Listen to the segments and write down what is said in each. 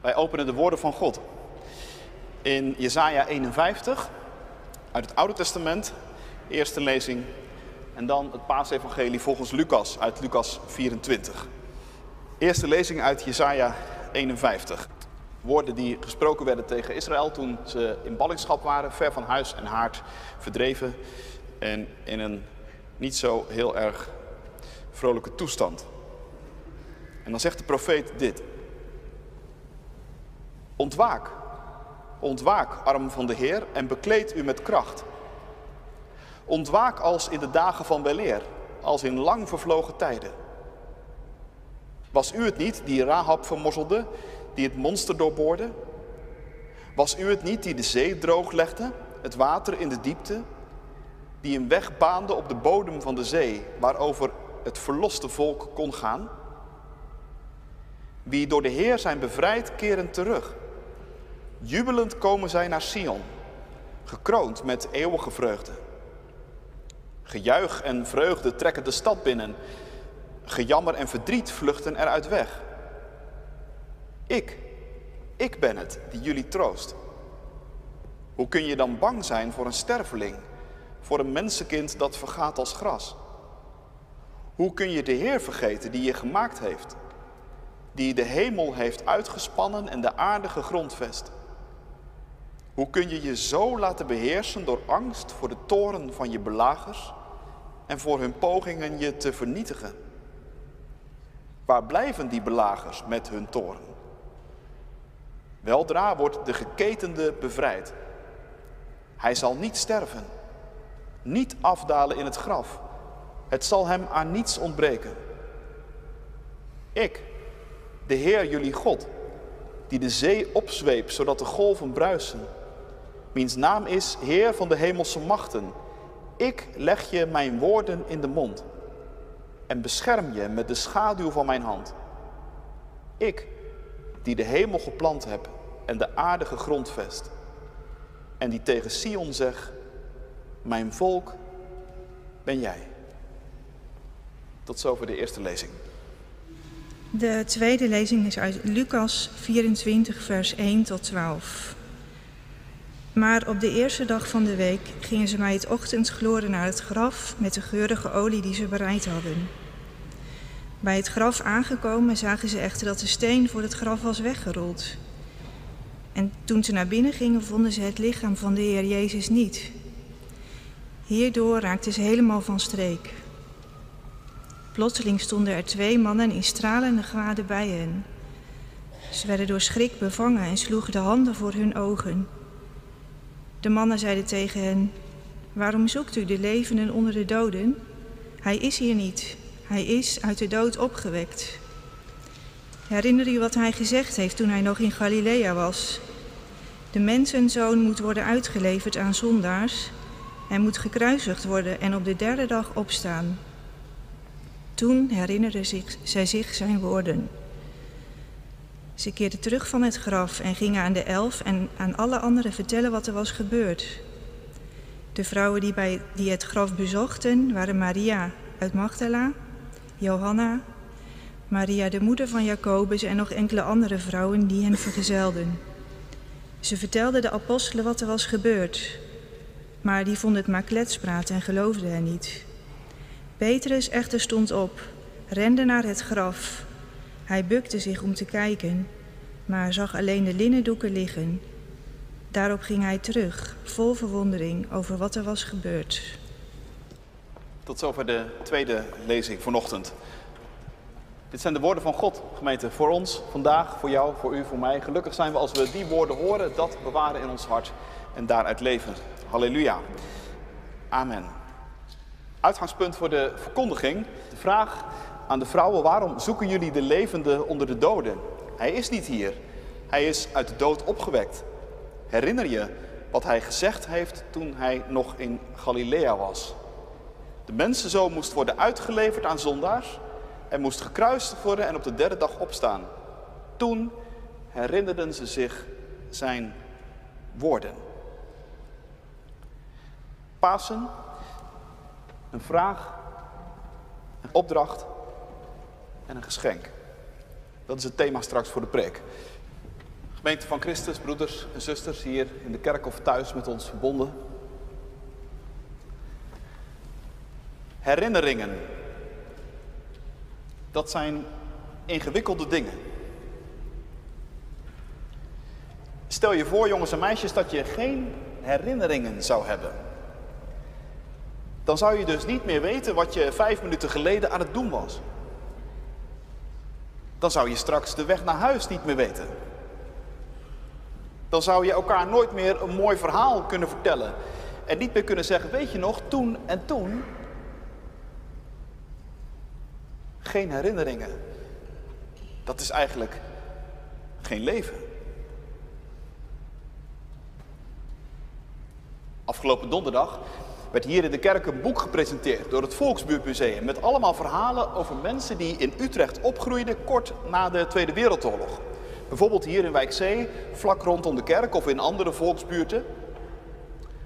Wij openen de woorden van God in Jesaja 51 uit het Oude Testament, eerste lezing, en dan het paasevangelie volgens Lucas uit Lucas 24. Eerste lezing uit Jesaja 51. Woorden die gesproken werden tegen Israël toen ze in ballingschap waren, ver van huis en haard, verdreven en in een niet zo heel erg vrolijke toestand. En dan zegt de profeet dit. Ontwaak, ontwaak, arm van de Heer, en bekleed u met kracht. Ontwaak als in de dagen van weleer, als in lang vervlogen tijden. Was u het niet die Rahab vermorzelde, die het monster doorboorde? Was u het niet die de zee drooglegde, het water in de diepte, die een weg baande op de bodem van de zee, waarover het verloste volk kon gaan? Wie door de Heer zijn bevrijd, keren terug. Jubelend komen zij naar Sion, gekroond met eeuwige vreugde. Gejuich en vreugde trekken de stad binnen. Gejammer en verdriet vluchten eruit weg. Ik, ik ben het die jullie troost. Hoe kun je dan bang zijn voor een sterveling, voor een mensenkind dat vergaat als gras? Hoe kun je de Heer vergeten die je gemaakt heeft, die de hemel heeft uitgespannen en de aarde gegrondvest? Hoe kun je je zo laten beheersen door angst voor de toren van je belagers en voor hun pogingen je te vernietigen? Waar blijven die belagers met hun toren? Weldra wordt de geketende bevrijd. Hij zal niet sterven, niet afdalen in het graf. Het zal hem aan niets ontbreken. Ik, de Heer jullie God, die de zee opzweep zodat de golven bruisen, wiens naam is Heer van de hemelse machten. Ik leg je mijn woorden in de mond en bescherm je met de schaduw van mijn hand. Ik, die de hemel geplant heb en de aarde gegrondvest, en die tegen Sion zeg, mijn volk ben jij. Tot zover de eerste lezing. De tweede lezing is uit Lucas 24, vers 1 tot 12. Maar op de eerste dag van de week gingen ze mij het ochtendgloren naar het graf met de geurige olie die ze bereid hadden. Bij het graf aangekomen zagen ze echter dat de steen voor het graf was weggerold. En toen ze naar binnen gingen, vonden ze het lichaam van de Heer Jezus niet. Hierdoor raakten ze helemaal van streek. Plotseling stonden er twee mannen in stralende gewaden bij hen. Ze werden door schrik bevangen en sloegen de handen voor hun ogen. De mannen zeiden tegen hen: Waarom zoekt u de levenden onder de doden? Hij is hier niet. Hij is uit de dood opgewekt. Herinner u wat hij gezegd heeft toen hij nog in Galilea was? De mensenzoon moet worden uitgeleverd aan zondaars. Hij moet gekruisigd worden en op de derde dag opstaan. Toen herinnerde zij zich zijn woorden. Ze keerden terug van het graf en gingen aan de elf en aan alle anderen vertellen wat er was gebeurd. De vrouwen die, bij, die het graf bezochten waren Maria uit Magdala, Johanna, Maria de moeder van Jacobus en nog enkele andere vrouwen die hen vergezelden. Ze vertelden de apostelen wat er was gebeurd, maar die vonden het maar kletspraat en geloofden hen niet. Petrus echter stond op, rende naar het graf. Hij bukte zich om te kijken, maar zag alleen de linnendoeken liggen. Daarop ging hij terug, vol verwondering over wat er was gebeurd. Tot zover de tweede lezing vanochtend. Dit zijn de woorden van God, gemeente, voor ons vandaag, voor jou, voor u, voor mij. Gelukkig zijn we als we die woorden horen, dat bewaren in ons hart en daaruit leven. Halleluja. Amen. Uitgangspunt voor de verkondiging. De vraag aan de vrouwen, waarom zoeken jullie de levende onder de doden? Hij is niet hier. Hij is uit de dood opgewekt. Herinner je wat hij gezegd heeft toen hij nog in Galilea was? De mensenzoon moest worden uitgeleverd aan zondaars en moest gekruisigd worden en op de derde dag opstaan. Toen herinnerden ze zich zijn woorden. Pasen, een vraag, een opdracht en een geschenk. Dat is het thema straks voor de preek. Gemeente van Christus, broeders en zusters hier in de kerk of thuis met ons verbonden. Herinneringen. Dat zijn ingewikkelde dingen. Stel je voor, jongens en meisjes, dat je geen herinneringen zou hebben. Dan zou je dus niet meer weten wat je vijf minuten geleden aan het doen was. Dan zou je straks de weg naar huis niet meer weten. Dan zou je elkaar nooit meer een mooi verhaal kunnen vertellen. En niet meer kunnen zeggen, weet je nog, toen en toen. Geen herinneringen. Dat is eigenlijk geen leven. Afgelopen donderdag werd hier in de kerk een boek gepresenteerd door het Volksbuurtmuseum. Met allemaal verhalen over mensen die in Utrecht opgroeiden kort na de Tweede Wereldoorlog. Bijvoorbeeld hier in Wijkzee, vlak rondom de kerk of in andere volksbuurten.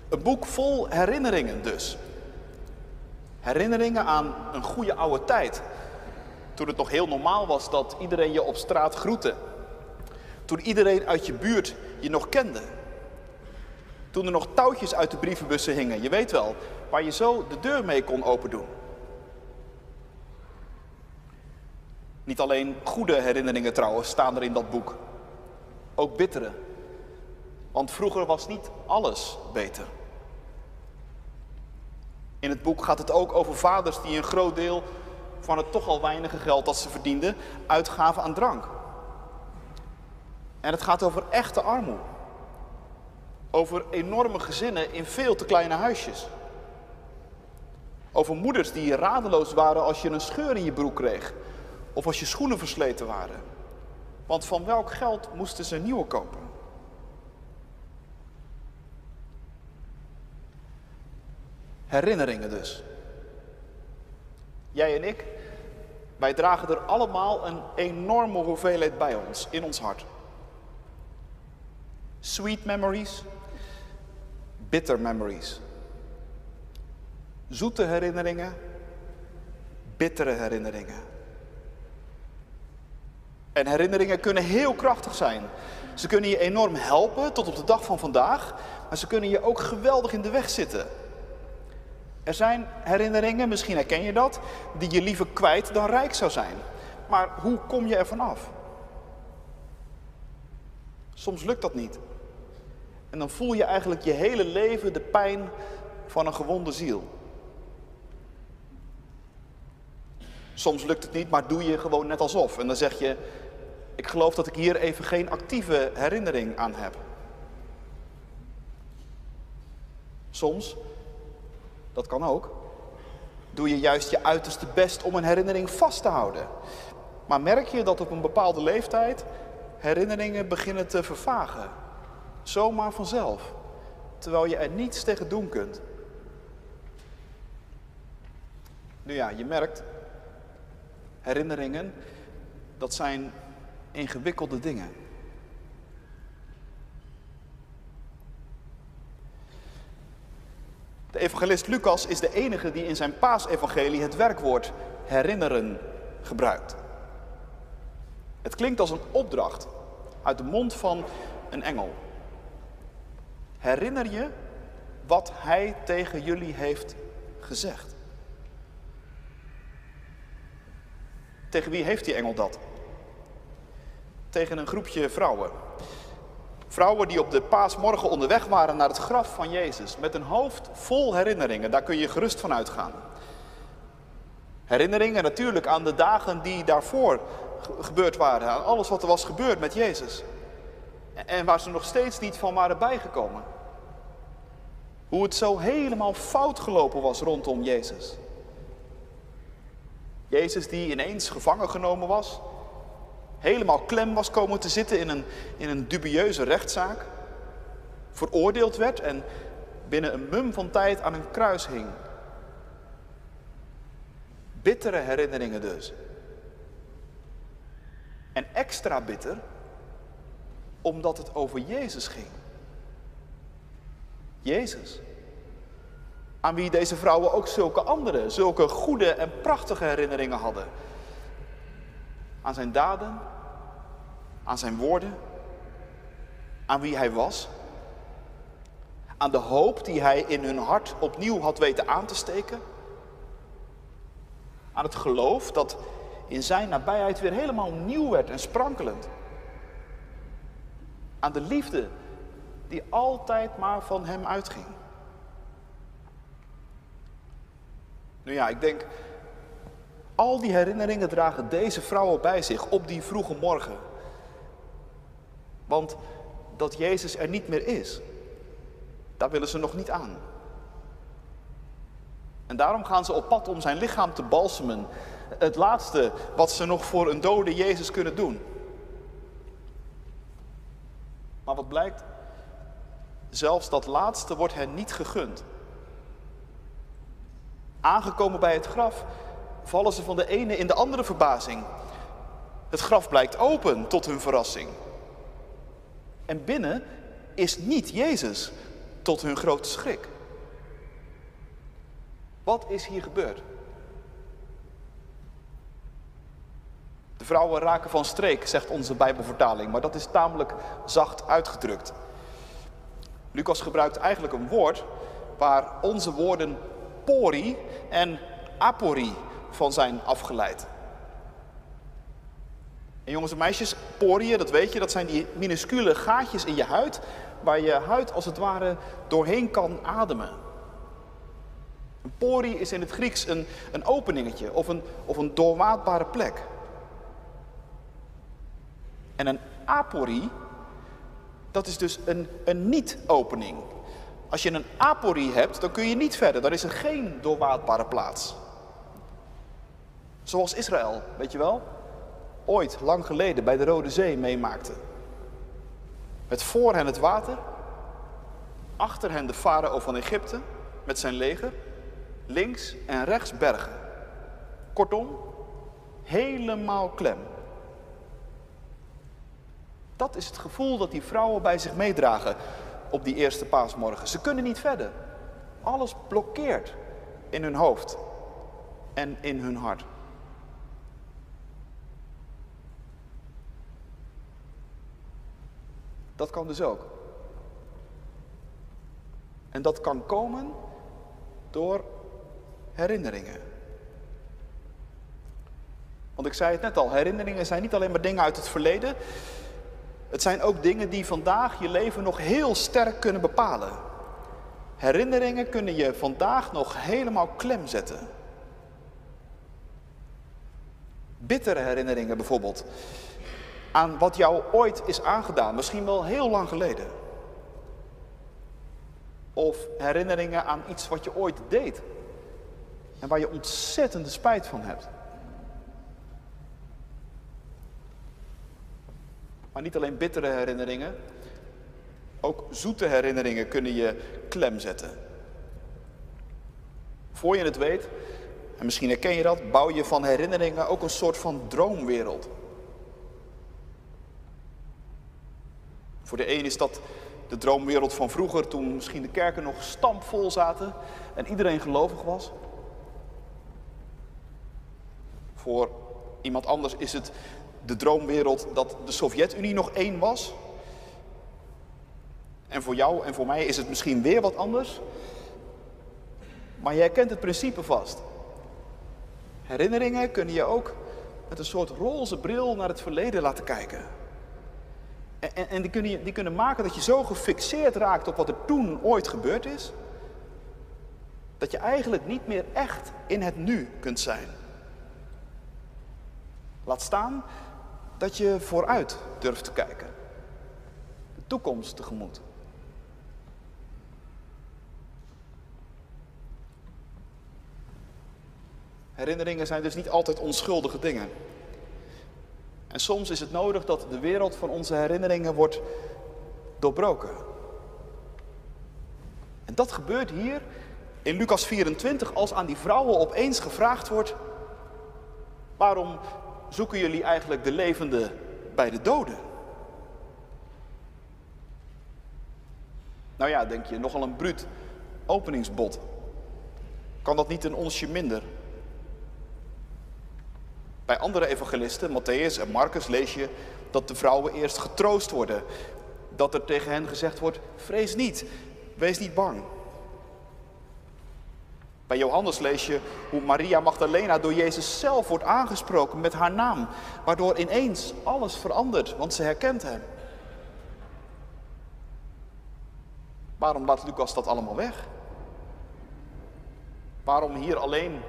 Een boek vol herinneringen dus. Herinneringen aan een goede oude tijd. Toen het nog heel normaal was dat iedereen je op straat groette. Toen iedereen uit je buurt je nog kende. Toen er nog touwtjes uit de brievenbussen hingen, je weet wel, waar je zo de deur mee kon opendoen. Niet alleen goede herinneringen trouwens staan er in dat boek, ook bittere. Want vroeger was niet alles beter. In het boek gaat het ook over vaders die een groot deel van het toch al weinige geld dat ze verdienden uitgaven aan drank. En het gaat over echte armoede. Over enorme gezinnen in veel te kleine huisjes. Over moeders die radeloos waren als je een scheur in je broek kreeg. Of als je schoenen versleten waren. Want van welk geld moesten ze nieuwe kopen? Herinneringen dus. Jij en ik, wij dragen er allemaal een enorme hoeveelheid bij ons, in ons hart. Sweet memories, bitter memories. Zoete herinneringen, bittere herinneringen. En herinneringen kunnen heel krachtig zijn. Ze kunnen je enorm helpen tot op de dag van vandaag, maar ze kunnen je ook geweldig in de weg zitten. Er zijn herinneringen, misschien herken je dat, die je liever kwijt dan rijk zou zijn. Maar hoe kom je er vanaf? Soms lukt dat niet. En dan voel je eigenlijk je hele leven de pijn van een gewonde ziel. Soms lukt het niet, maar doe je gewoon net alsof. En dan zeg je, ik geloof dat ik hier even geen actieve herinnering aan heb. Soms, dat kan ook, doe je juist je uiterste best om een herinnering vast te houden. Maar merk je dat op een bepaalde leeftijd herinneringen beginnen te vervagen. Zomaar vanzelf. Terwijl je er niets tegen doen kunt. Nu ja, je merkt, herinneringen, dat zijn ingewikkelde dingen. De evangelist Lucas is de enige die in zijn paasevangelie het werkwoord herinneren gebruikt. Het klinkt als een opdracht uit de mond van een engel. Herinner je wat hij tegen jullie heeft gezegd? Tegen wie heeft die engel dat? Tegen een groepje vrouwen. Vrouwen die op de paasmorgen onderweg waren naar het graf van Jezus. Met een hoofd vol herinneringen, daar kun je gerust van uitgaan. Herinneringen natuurlijk aan de dagen die daarvoor gebeurd waren. Aan alles wat er was gebeurd met Jezus. En waar ze nog steeds niet van waren bijgekomen. Hoe het zo helemaal fout gelopen was rondom Jezus. Jezus die ineens gevangen genomen was. Helemaal klem was komen te zitten in een, in een dubieuze rechtszaak. Veroordeeld werd en binnen een mum van tijd aan een kruis hing. Bittere herinneringen dus. En extra bitter omdat het over Jezus ging. Jezus. Aan wie deze vrouwen ook zulke andere, zulke goede en prachtige herinneringen hadden. Aan zijn daden, aan zijn woorden, aan wie hij was, aan de hoop die hij in hun hart opnieuw had weten aan te steken, aan het geloof dat in zijn nabijheid weer helemaal nieuw werd en sprankelend, aan de liefde die altijd maar van hem uitging. Nu ja, ik denk, al die herinneringen dragen deze vrouwen bij zich op die vroege morgen. Want dat Jezus er niet meer is, daar willen ze nog niet aan. En daarom gaan ze op pad om zijn lichaam te balsemen. Het laatste wat ze nog voor een dode Jezus kunnen doen. Maar wat blijkt? Zelfs dat laatste wordt hen niet gegund. Aangekomen bij het graf vallen ze van de ene in de andere verbazing. Het graf blijkt open tot hun verrassing. En binnen is niet Jezus tot hun grote schrik. Wat is hier gebeurd? De vrouwen raken van streek, zegt onze Bijbelvertaling, maar dat is tamelijk zacht uitgedrukt. Lucas gebruikt eigenlijk een woord waar onze woorden pori en apori van zijn afgeleid. En jongens en meisjes, poriën, dat weet je, dat zijn die minuscule gaatjes in je huid waar je huid als het ware doorheen kan ademen. Een porie is in het Grieks een, een openingetje of een, of een doorwaadbare plek. En een aporie, dat is dus een, een niet-opening. Als je een aporie hebt, dan kun je niet verder. Dan is er geen doorwaadbare plaats. Zoals Israël, weet je wel? Ooit, lang geleden, bij de Rode Zee meemaakte. Met voor hen het water, achter hen de farao van Egypte met zijn leger, links en rechts bergen. Kortom, helemaal klem. Dat is het gevoel dat die vrouwen bij zich meedragen op die eerste paasmorgen. Ze kunnen niet verder. Alles blokkeert in hun hoofd en in hun hart. Dat kan dus ook. En dat kan komen door herinneringen. Want ik zei het net al, herinneringen zijn niet alleen maar dingen uit het verleden. Het zijn ook dingen die vandaag je leven nog heel sterk kunnen bepalen. Herinneringen kunnen je vandaag nog helemaal klem zetten. Bittere herinneringen bijvoorbeeld aan wat jou ooit is aangedaan, misschien wel heel lang geleden. Of herinneringen aan iets wat je ooit deed en waar je ontzettende spijt van hebt. Maar niet alleen bittere herinneringen, ook zoete herinneringen kunnen je klem zetten. Voor je het weet, en misschien herken je dat, bouw je van herinneringen ook een soort van droomwereld. Voor de een is dat de droomwereld van vroeger, toen misschien de kerken nog stampvol zaten en iedereen gelovig was. Voor iemand anders is het de droomwereld dat de Sovjet-Unie nog één was. En voor jou en voor mij is het misschien weer wat anders. Maar jij kent het principe vast. Herinneringen kunnen je ook met een soort roze bril naar het verleden laten kijken. En, en die, kunnen, die kunnen maken dat je zo gefixeerd raakt op wat er toen ooit gebeurd is, dat je eigenlijk niet meer echt in het nu kunt zijn. Laat staan dat je vooruit durft te kijken, de toekomst tegemoet. Herinneringen zijn dus niet altijd onschuldige dingen. En soms is het nodig dat de wereld van onze herinneringen wordt doorbroken. En dat gebeurt hier in Lucas 24 als aan die vrouwen opeens gevraagd wordt: waarom zoeken jullie eigenlijk de levende bij de doden? Nou ja, denk je, nogal een bruut openingsbod. Kan dat niet een onsje minder? Bij andere evangelisten, Matthäus en Marcus, lees je dat de vrouwen eerst getroost worden. dat er tegen hen gezegd wordt, vrees niet, wees niet bang. Bij Johannes lees je hoe Maria Magdalena door Jezus zelf wordt aangesproken met haar naam, waardoor ineens alles verandert, want ze herkent hem. Waarom laat Lucas dat allemaal weg? Waarom hier alleen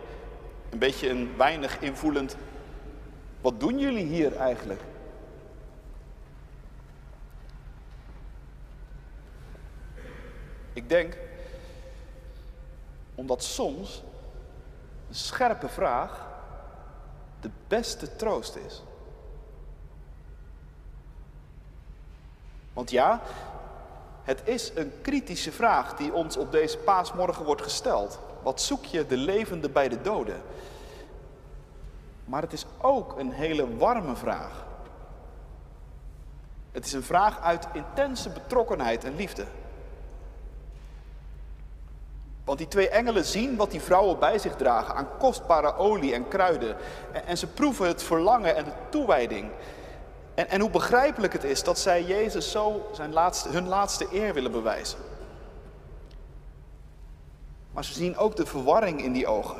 een beetje een weinig invoelend, wat doen jullie hier eigenlijk? Ik denk omdat soms een scherpe vraag de beste troost is. Want ja, het is een kritische vraag die ons op deze paasmorgen wordt gesteld. Wat zoek je de levende bij de doden? Maar het is ook een hele warme vraag. Het is een vraag uit intense betrokkenheid en liefde. Want die twee engelen zien wat die vrouwen bij zich dragen aan kostbare olie en kruiden. En, ze proeven het verlangen en de toewijding. En, en hoe begrijpelijk het is dat zij Jezus zo zijn laatste, hun laatste eer willen bewijzen. Maar ze zien ook de verwarring in die ogen.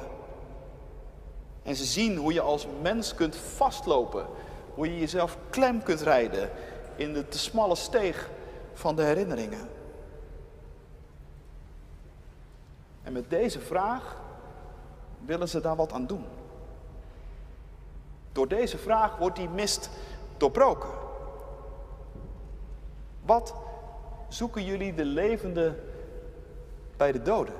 En ze zien hoe je als mens kunt vastlopen. Hoe je jezelf klem kunt rijden in de te smalle steeg van de herinneringen. En met deze vraag willen ze daar wat aan doen. Door deze vraag wordt die mist doorbroken. Wat zoeken jullie de levende bij de doden?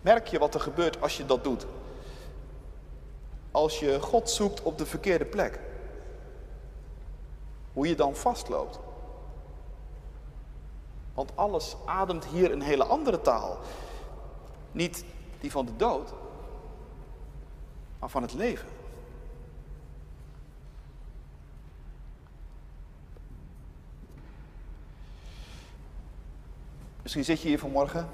Merk je wat er gebeurt als je dat doet? Als je God zoekt op de verkeerde plek. Hoe je dan vastloopt. Want alles ademt hier een hele andere taal. Niet die van de dood, maar van het leven. Misschien zit je hier vanmorgen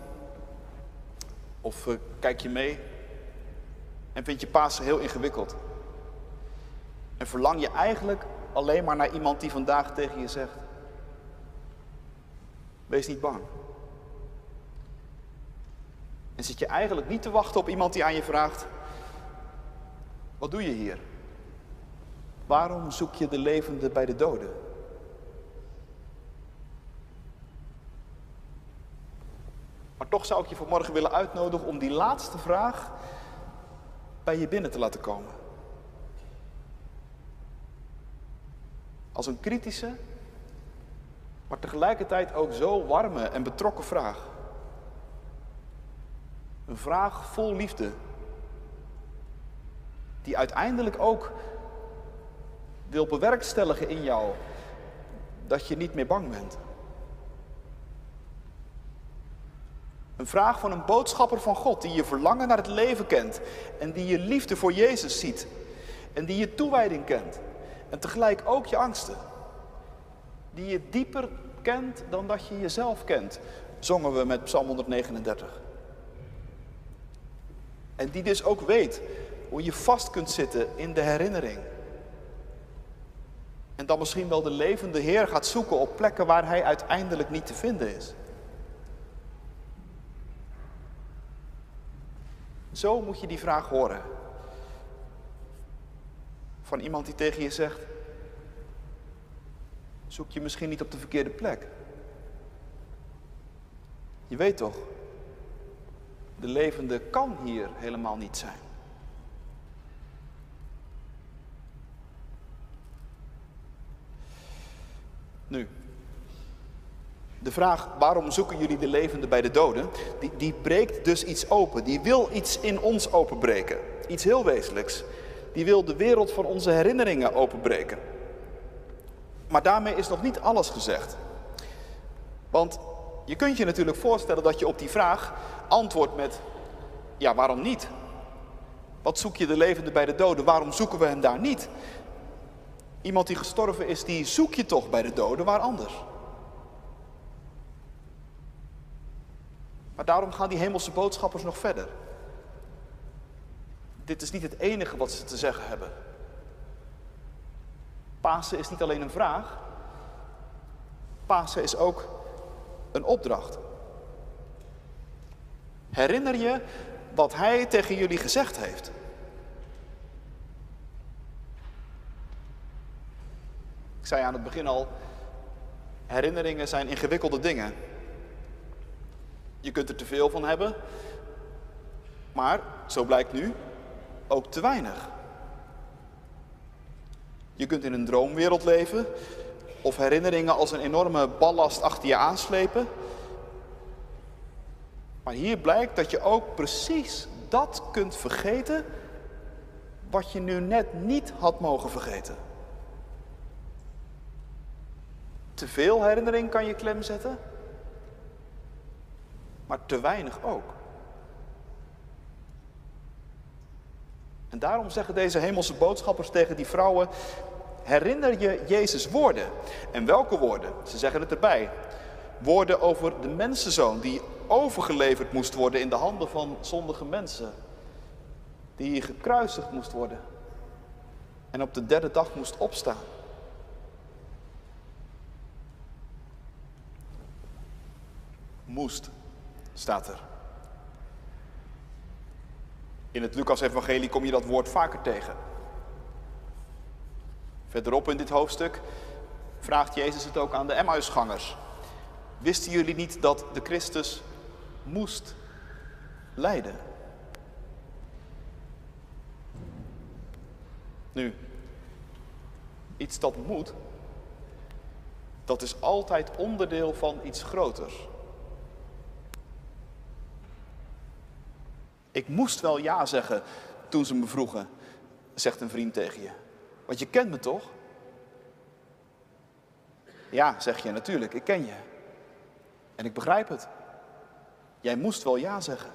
of uh, kijk je mee en vind je Pasen heel ingewikkeld. En verlang je eigenlijk alleen maar naar iemand die vandaag tegen je zegt: Wees niet bang. En zit je eigenlijk niet te wachten op iemand die aan je vraagt: Wat doe je hier? Waarom zoek je de levende bij de doden? Maar toch zou ik je vanmorgen willen uitnodigen om die laatste vraag bij je binnen te laten komen. Als een kritische, maar tegelijkertijd ook zo warme en betrokken vraag. Een vraag vol liefde, die uiteindelijk ook wil bewerkstelligen in jou dat je niet meer bang bent. Een vraag van een boodschapper van God die je verlangen naar het leven kent en die je liefde voor Jezus ziet en die je toewijding kent en tegelijk ook je angsten. Die je dieper kent dan dat je jezelf kent, zongen we met Psalm 139. En die dus ook weet hoe je vast kunt zitten in de herinnering. En dan misschien wel de levende Heer gaat zoeken op plekken waar Hij uiteindelijk niet te vinden is. Zo moet je die vraag horen. Van iemand die tegen je zegt: Zoek je misschien niet op de verkeerde plek? Je weet toch, de levende kan hier helemaal niet zijn. Nu, de vraag waarom zoeken jullie de levende bij de doden, die, die breekt dus iets open. Die wil iets in ons openbreken. Iets heel wezenlijks. Die wil de wereld van onze herinneringen openbreken. Maar daarmee is nog niet alles gezegd. Want je kunt je natuurlijk voorstellen dat je op die vraag antwoordt met, ja waarom niet? Wat zoek je de levende bij de doden? Waarom zoeken we hem daar niet? Iemand die gestorven is, die zoek je toch bij de doden, waar anders? Maar daarom gaan die hemelse boodschappers nog verder. Dit is niet het enige wat ze te zeggen hebben. Pasen is niet alleen een vraag. Pasen is ook een opdracht. Herinner je wat hij tegen jullie gezegd heeft? Ik zei aan het begin al, herinneringen zijn ingewikkelde dingen. Je kunt er te veel van hebben, maar, zo blijkt nu, ook te weinig. Je kunt in een droomwereld leven of herinneringen als een enorme ballast achter je aanslepen. Maar hier blijkt dat je ook precies dat kunt vergeten wat je nu net niet had mogen vergeten. Te veel herinnering kan je klem zetten, maar te weinig ook. En daarom zeggen deze hemelse boodschappers tegen die vrouwen: herinner je Jezus woorden. En welke woorden? Ze zeggen het erbij. Woorden over de mensenzoon die overgeleverd moest worden in de handen van zondige mensen. Die gekruisigd moest worden. En op de derde dag moest opstaan. Moest, staat er. In het Lucas-evangelie kom je dat woord vaker tegen. Verderop in dit hoofdstuk vraagt Jezus het ook aan de Emmausgangers. Wisten jullie niet dat de Christus moest lijden? Nu, iets dat moet, dat is altijd onderdeel van iets groters. Ik moest wel ja zeggen toen ze me vroegen, zegt een vriend tegen je. Want je kent me toch? Ja, zeg je natuurlijk, ik ken je. En ik begrijp het. Jij moest wel ja zeggen.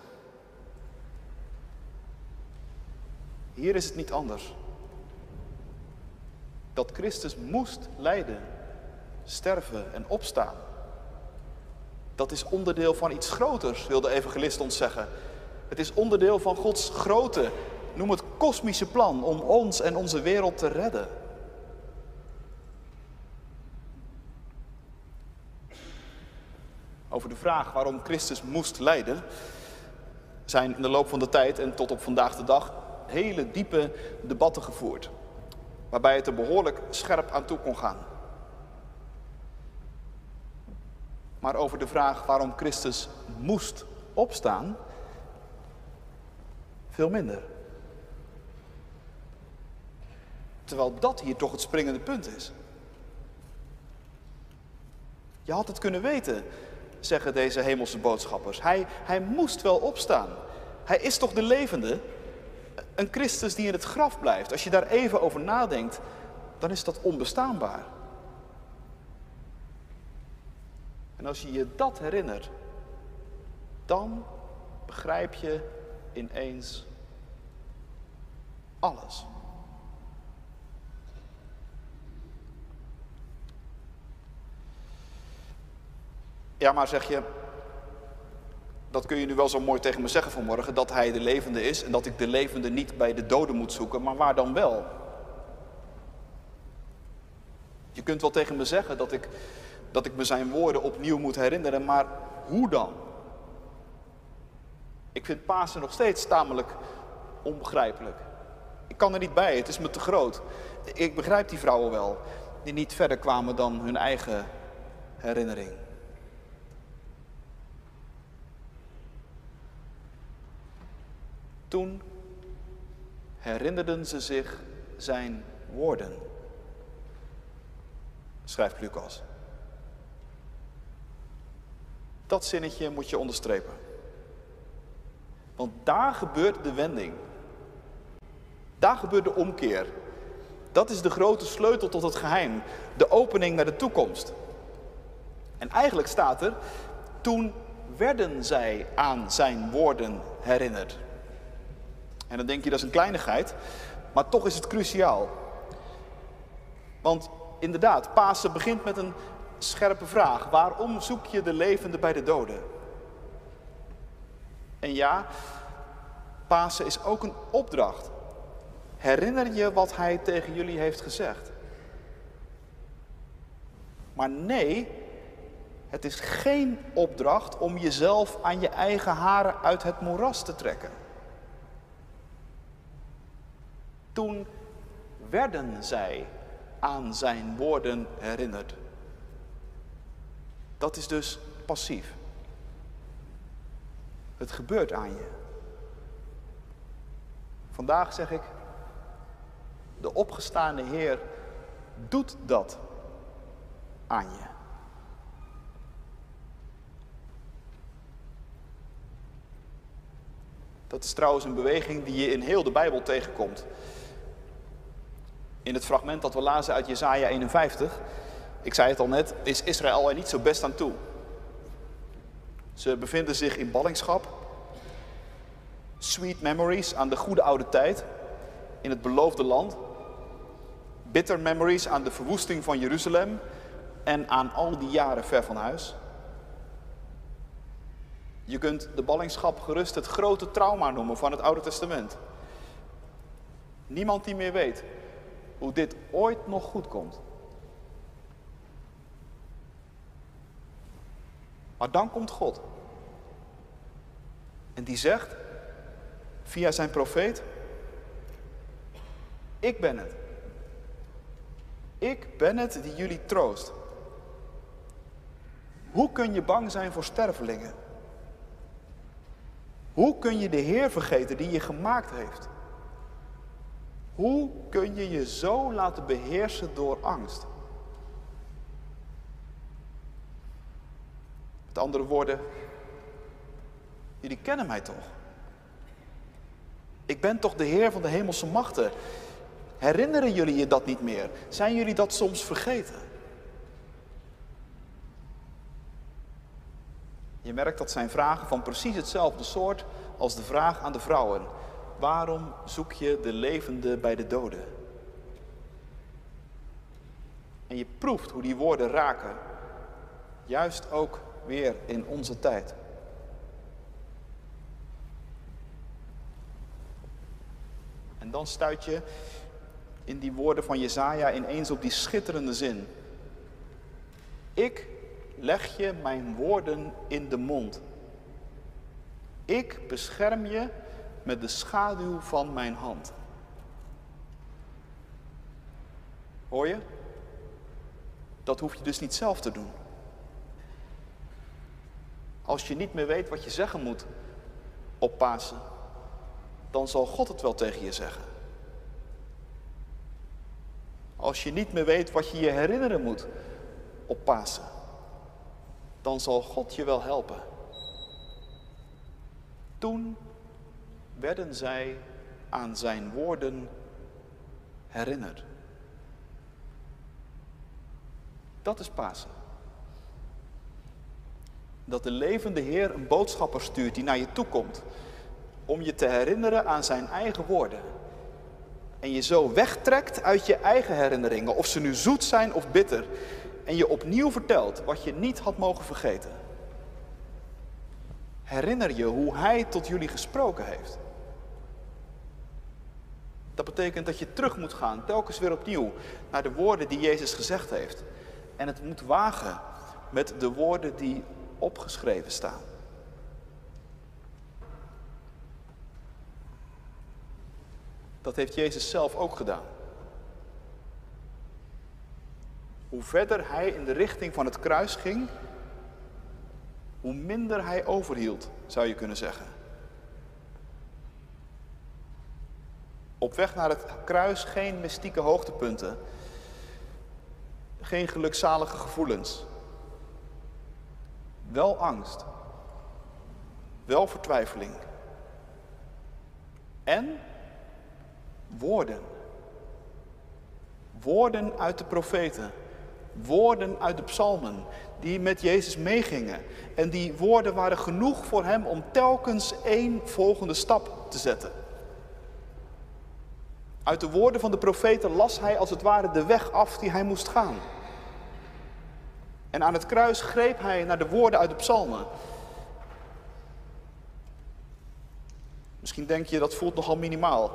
Hier is het niet anders. Dat Christus moest lijden, sterven en opstaan. Dat is onderdeel van iets groters, wil de evangelist ons zeggen. Het is onderdeel van Gods grote, noem het kosmische plan om ons en onze wereld te redden. Over de vraag waarom Christus moest lijden, zijn in de loop van de tijd en tot op vandaag de dag hele diepe debatten gevoerd. Waarbij het er behoorlijk scherp aan toe kon gaan. Maar over de vraag waarom Christus moest opstaan, veel minder. Terwijl dat hier toch het springende punt is. Je had het kunnen weten, zeggen deze hemelse boodschappers. Hij, hij moest wel opstaan. Hij is toch de levende? Een Christus die in het graf blijft. Als je daar even over nadenkt, dan is dat onbestaanbaar. En als je je dat herinnert, dan begrijp je ineens alles. Ja, maar zeg je, dat kun je nu wel zo mooi tegen me zeggen vanmorgen, dat hij de levende is en dat ik de levende niet bij de doden moet zoeken, maar waar dan wel? Je kunt wel tegen me zeggen dat ik, dat ik me zijn woorden opnieuw moet herinneren, maar hoe dan? Ik vind Pasen nog steeds tamelijk onbegrijpelijk. Ik kan er niet bij, het is me te groot. Ik begrijp die vrouwen wel, die niet verder kwamen dan hun eigen herinnering. Toen herinnerden ze zich zijn woorden, schrijft Lucas. Dat zinnetje moet je onderstrepen. Want daar gebeurt de wending. Daar gebeurt de omkeer. Dat is de grote sleutel tot het geheim. De opening naar de toekomst. En eigenlijk staat er, toen werden zij aan zijn woorden herinnerd. En dan denk je dat is een kleinigheid, maar toch is het cruciaal. Want inderdaad, Pasen begint met een scherpe vraag. Waarom zoek je de levende bij de doden? En ja, Pasen is ook een opdracht. Herinner je wat hij tegen jullie heeft gezegd? Maar nee, het is geen opdracht om jezelf aan je eigen haren uit het moeras te trekken. Toen werden zij aan zijn woorden herinnerd. Dat is dus passief. Het gebeurt aan je. Vandaag zeg ik, de opgestaande Heer doet dat aan je. Dat is trouwens een beweging die je in heel de Bijbel tegenkomt. In het fragment dat we lazen uit Jesaja 51, ik zei het al net, is Israël er niet zo best aan toe. Ze bevinden zich in ballingschap. Sweet memories aan de goede oude tijd in het beloofde land. Bitter memories aan de verwoesting van Jeruzalem en aan al die jaren ver van huis. Je kunt de ballingschap gerust het grote trauma noemen van het Oude Testament. Niemand die meer weet hoe dit ooit nog goed komt. Maar dan komt God. En die zegt via zijn profeet: Ik ben het. Ik ben het die jullie troost. Hoe kun je bang zijn voor stervelingen? Hoe kun je de Heer vergeten die je gemaakt heeft? Hoe kun je je zo laten beheersen door angst? Met andere woorden, jullie kennen mij toch? Ik ben toch de Heer van de hemelse machten? Herinneren jullie je dat niet meer? Zijn jullie dat soms vergeten? Je merkt dat zijn vragen van precies hetzelfde soort als de vraag aan de vrouwen. Waarom zoek je de levende bij de doden? En je proeft hoe die woorden raken, juist ook weer in onze tijd. En dan stuit je in die woorden van Jezaja ineens op die schitterende zin. Ik leg je mijn woorden in de mond. Ik bescherm je met de schaduw van mijn hand. Hoor je? Dat hoef je dus niet zelf te doen. Als je niet meer weet wat je zeggen moet op Pasen, dan zal God het wel tegen je zeggen. Als je niet meer weet wat je je herinneren moet op Pasen, dan zal God je wel helpen. Toen werden zij aan zijn woorden herinnerd. Dat is Pasen. Dat de levende Heer een boodschapper stuurt die naar je toe komt om je te herinneren aan zijn eigen woorden. En je zo wegtrekt uit je eigen herinneringen, of ze nu zoet zijn of bitter. En je opnieuw vertelt wat je niet had mogen vergeten. Herinner je hoe hij tot jullie gesproken heeft. Dat betekent dat je terug moet gaan, telkens weer opnieuw, naar de woorden die Jezus gezegd heeft. En het moet wagen met de woorden die opgeschreven staan. Dat heeft Jezus zelf ook gedaan. Hoe verder hij in de richting van het kruis ging, hoe minder hij overhield, zou je kunnen zeggen. Op weg naar het kruis geen mystieke hoogtepunten, geen gelukzalige gevoelens. Wel angst, wel vertwijfeling. En woorden. Woorden uit de profeten. Woorden uit de psalmen die met Jezus meegingen. En die woorden waren genoeg voor hem om telkens één volgende stap te zetten. Uit de woorden van de profeten las hij als het ware de weg af die hij moest gaan. En aan het kruis greep hij naar de woorden uit de psalmen. Misschien denk je dat voelt nogal minimaal.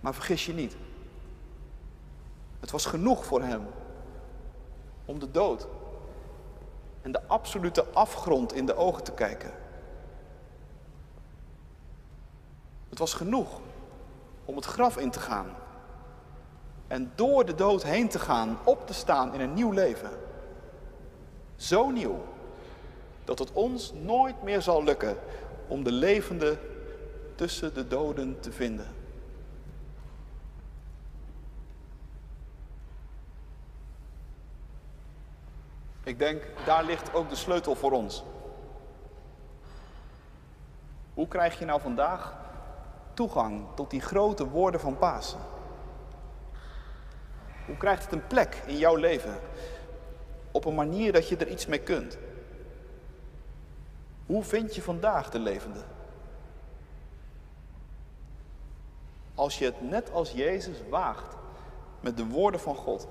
Maar vergis je niet. Het was genoeg voor hem om de dood en de absolute afgrond in de ogen te kijken. Het was genoeg om het graf in te gaan en door de dood heen te gaan, op te staan in een nieuw leven. Zo nieuw dat het ons nooit meer zal lukken om de levende tussen de doden te vinden. Ik denk, daar ligt ook de sleutel voor ons. Hoe krijg je nou vandaag toegang tot die grote woorden van Pasen? Hoe krijgt het een plek in jouw leven? Op een manier dat je er iets mee kunt. Hoe vind je vandaag de levende? Als je het net als Jezus waagt met de woorden van God,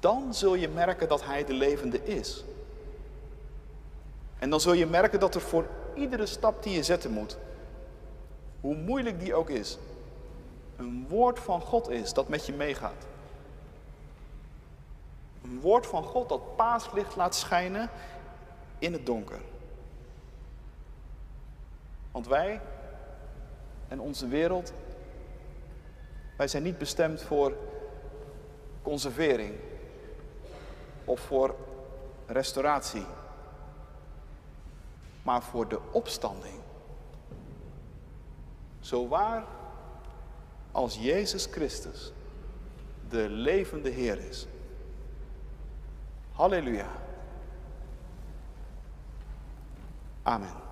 dan zul je merken dat Hij de levende is. En dan zul je merken dat er voor iedere stap die je zetten moet, hoe moeilijk die ook is, een woord van God is dat met je meegaat. Een woord van God dat paaslicht laat schijnen in het donker. Want wij en onze wereld, wij zijn niet bestemd voor conservering of voor restauratie, maar voor de opstanding. Zo waar als Jezus Christus de levende Heer is. Halleluja. Amen.